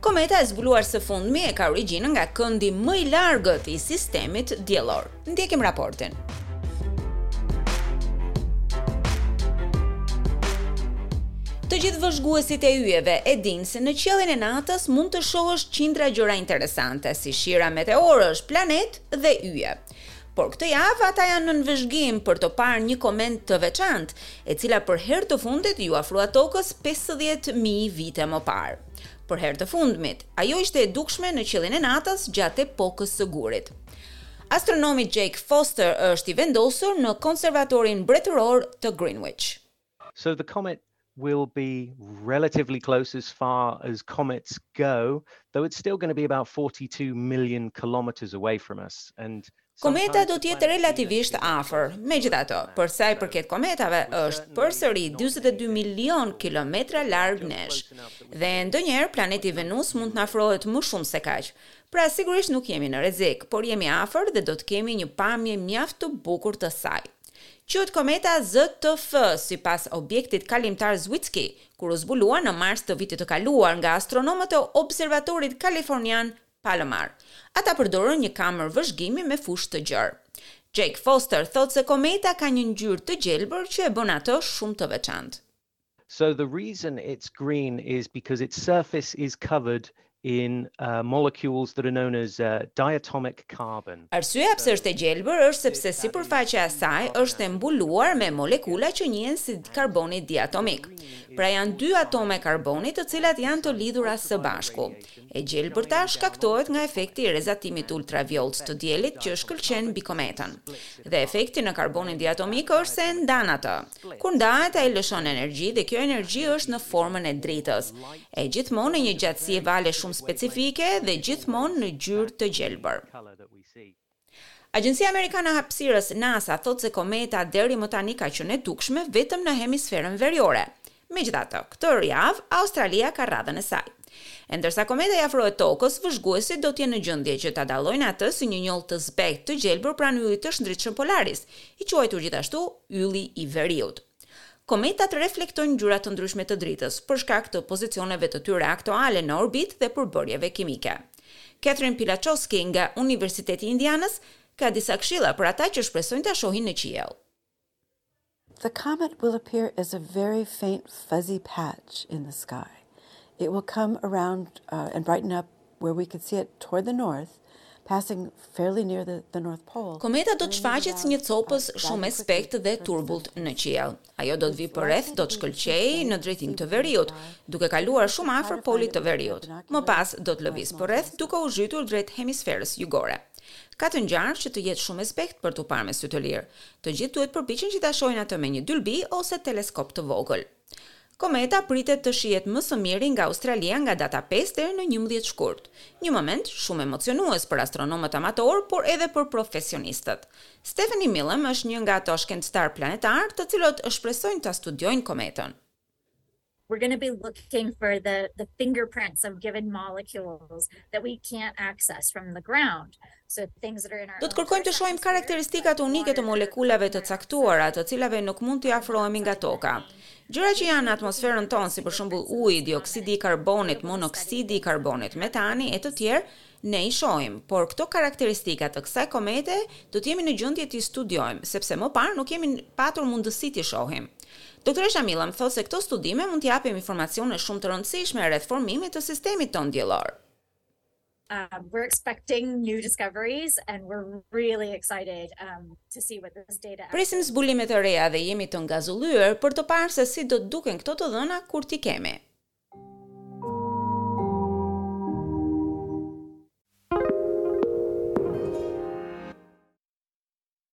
Kometa e zbuluar së fundmi e ka origjinën nga këndi më i largët i sistemit diellor. Ndjekim raportin. Të gjithë vëzhguesit e yjeve e dinë se në qiellin e natës mund të shohësh qindra gjëra interesante si shira meteorësh, planetë dhe yje. Por këtë javë ata janë nën vëzhgim për të parë një kometë të veçantë, e cila për herë të fundit iu afrua Tokës 50000 vite më parë. Për herë të fundit, ajo ishte e dukshme në qiellin e natës gjatë epokës së gurit. Astronomi Jake Foster është i vendosur në Konservatorin Mbretëror të Greenwich. So the comet will be relatively close as far as comets go, though it's still going to be about 42 million kilometers away from us and Kometa do të jetë relativisht afër. Megjithatë, për sa i përket kometave, është përsëri dyzet e dy milionë kilometra larg nesh. Dhe ndonjëherë planeti Venus mund të na afrohet më shumë se kaq. Pra, sigurisht nuk jemi në rrezik, por jemi afër dhe do të kemi një pamje mjaft të bukur të saj. Quhet kometa ZTF, sipas objektit kalimtar Zwicky, kur u zbulua në mars të vitit të kaluar nga astronomët e Observatorit Kalifornian Palomar. Ata përdorën një kamerë vëzhgimi me fushë të gjerë. Jake Foster thotë se kometa ka një ngjyrë të gjelbër që e bën atë shumë të veçantë. So the reason it's green is because its surface is covered in molecules that are known as diatomic carbon. Arsyeja pse është e gjelbër është sepse sipërfaqja e saj është e mbuluar me molekula që njihen si karboni diatomik. Pra janë dy atome karboni të cilat janë të lidhura së bashku. E gjelbërta shkaktohet nga efekti i rrezatimit ultravjollcë të diellit që shkëlqen mbi kometën. Dhe efekti në karbonin diatomik është se ndan atë. Kur ndahet, ai lëshon energji dhe kjo energji është në formën e dritës. E gjithmonë në një gjatësi vale shumë specifike dhe gjithmonë në ngjyrë të gjelbër. Agjencia Amerikane e Hapësirës, NASA, thotë se kometa deri më tani ka qenë e dukshme vetëm në hemisferën veriore. Megjithatë, këtë javë Australia ka radhën e saj. E ndërsa kometa i afrohet Tokës, vëzhguesit do të jenë në gjendje që ta dallojnë atë si një njollë të zbehtë të gjelbër pranë yllit të shndritshëm Polaris, i quajtur gjithashtu Ylli i Veriut. Kometat reflektojnë ngjyra të ndryshme të dritës për shkak të pozicioneve të tyre aktuale në orbitë dhe përbërjeve kimike. Catherine Pilachowski nga Universiteti i Indianës ka disa këshilla për ata që shpresojnë ta shohin në qiell. The comet will appear as a very faint fuzzy patch in the sky. It will come around uh, and brighten up where we could see it toward the north, passing fairly near the the north pole. Kometa do të shfaqet si një copëz shumë e zbehtë dhe turbullt në qiell. Ajo do të vijë përreth, do të shkëlqejë në drejtim të veriut, duke kaluar shumë afër polit të veriut. Më pas do të lëvizë përreth duke u zhytur drejt hemisferës jugore. Ka të ngjarë që të jetë shumë e zbehtë për t'u parë me sy të lirë. Të gjithë duhet të përpiqen që ta shohin atë me një dylbi ose teleskop të vogël. Kometa pritet të shihet më së miri nga Australia nga data pesë deri në njëmbëdhjetë shkurt. Një moment shumë emocionues për astronomët amatorë, por edhe për profesionistët. Stefanie Milam është një nga ata shkencëtarë planetarë, të cilët shpresojnë ta studiojnë kometën. We're gonna be looking for the the fingerprints of given molecules that we can't access from the ground. Do të kërkojmë të shohim karakteristikat unike të molekulave të caktuara, të cilave nuk mund t'i afrohemi nga Toka. Gjëra që janë në atmosferën tonë, si për shembull uji, dioksidi i karbonit, monoksidi i karbonit, metani e të tjerë, ne i shohim, por këto karakteristika të kësaj komete do të jemi në gjendje t'i studiojmë, sepse më parë nuk kemi patur mundësi t'i shohim. Doktoresha Milam thotë se këto studime mund të japim informacione shumë të rëndësishme rreth formimit të sistemit tonë diellor. We're expecting new discoveries and we're really excited to see what this data actually. Presim zbulime të reja dhe jemi të ngazëllyer për të parë se si do të duken këto të dhëna kur t'i kemi.